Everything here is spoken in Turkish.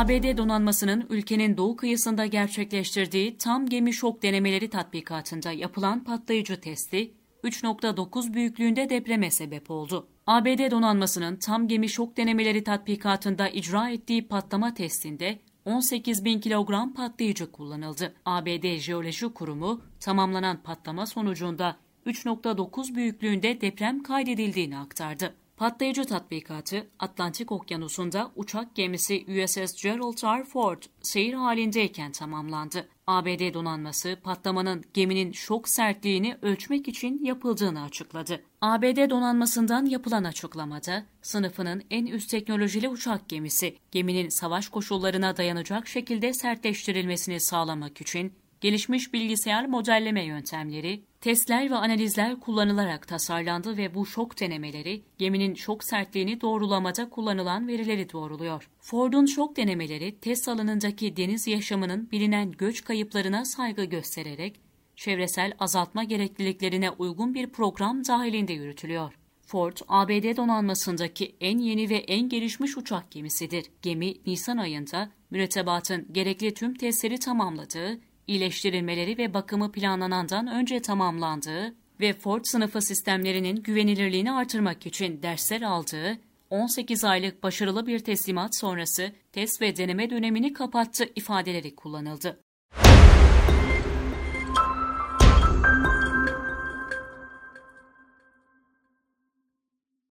ABD donanmasının ülkenin doğu kıyısında gerçekleştirdiği tam gemi şok denemeleri tatbikatında yapılan patlayıcı testi 3.9 büyüklüğünde depreme sebep oldu. ABD donanmasının tam gemi şok denemeleri tatbikatında icra ettiği patlama testinde 18 bin kilogram patlayıcı kullanıldı. ABD Jeoloji Kurumu tamamlanan patlama sonucunda 3.9 büyüklüğünde deprem kaydedildiğini aktardı. Patlayıcı tatbikatı Atlantik Okyanusu'nda uçak gemisi USS Gerald R. Ford seyir halindeyken tamamlandı. ABD donanması patlamanın geminin şok sertliğini ölçmek için yapıldığını açıkladı. ABD donanmasından yapılan açıklamada sınıfının en üst teknolojili uçak gemisi geminin savaş koşullarına dayanacak şekilde sertleştirilmesini sağlamak için gelişmiş bilgisayar modelleme yöntemleri, testler ve analizler kullanılarak tasarlandı ve bu şok denemeleri geminin şok sertliğini doğrulamada kullanılan verileri doğruluyor. Ford'un şok denemeleri test alanındaki deniz yaşamının bilinen göç kayıplarına saygı göstererek çevresel azaltma gerekliliklerine uygun bir program dahilinde yürütülüyor. Ford, ABD donanmasındaki en yeni ve en gelişmiş uçak gemisidir. Gemi, Nisan ayında mürettebatın gerekli tüm testleri tamamladığı iyileştirilmeleri ve bakımı planlanandan önce tamamlandığı ve Ford sınıfı sistemlerinin güvenilirliğini artırmak için dersler aldığı 18 aylık başarılı bir teslimat sonrası test ve deneme dönemini kapattı ifadeleri kullanıldı.